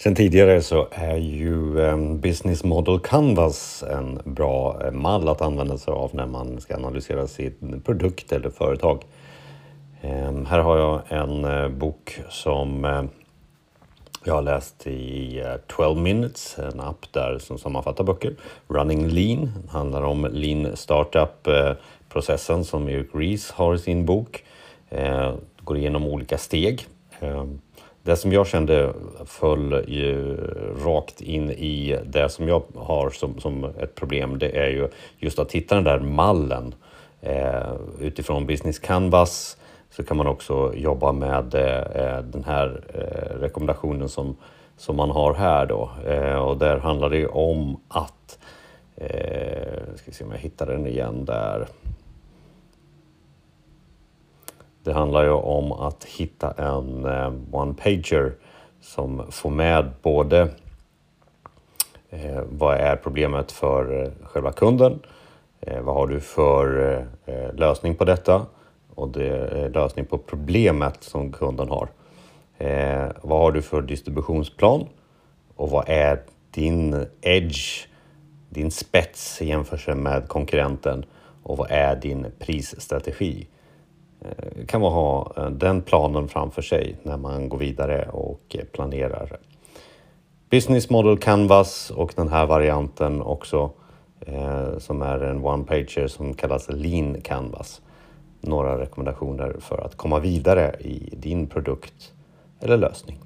Sen tidigare så är ju ehm, Business Model Canvas en bra eh, mall att använda sig av när man ska analysera sin produkt eller företag. Ehm, här har jag en eh, bok som eh, jag har läst i 12 minutes, en app där som sammanfattar böcker. Running Lean handlar om Lean Startup-processen som Eric Ries har i sin bok. Går igenom olika steg. Ehm, det som jag kände föll ju rakt in i det som jag har som, som ett problem, det är ju just att hitta den där mallen. Eh, utifrån Business Canvas så kan man också jobba med eh, eh den här eh, rekommendationen som, som man har här då. Eh, och där handlar det om att, eh, ska se om jag hittar den igen där. Det handlar ju om att hitta en eh, one-pager som får med både eh, vad är problemet för eh, själva kunden? Vad har du för lösning på detta? Och det är lösning på problemet som kunden har. Vad har du för distributionsplan? Och vad är din edge, din spets i jämförelse med konkurrenten? Och vad är din prisstrategi? Eh, kan man ha eh, den planen framför sig när man går vidare och eh, planerar. Business Model Canvas och den här varianten också som är en one-pager som kallas Lean Canvas. Några rekommendationer för att komma vidare i din produkt eller lösning.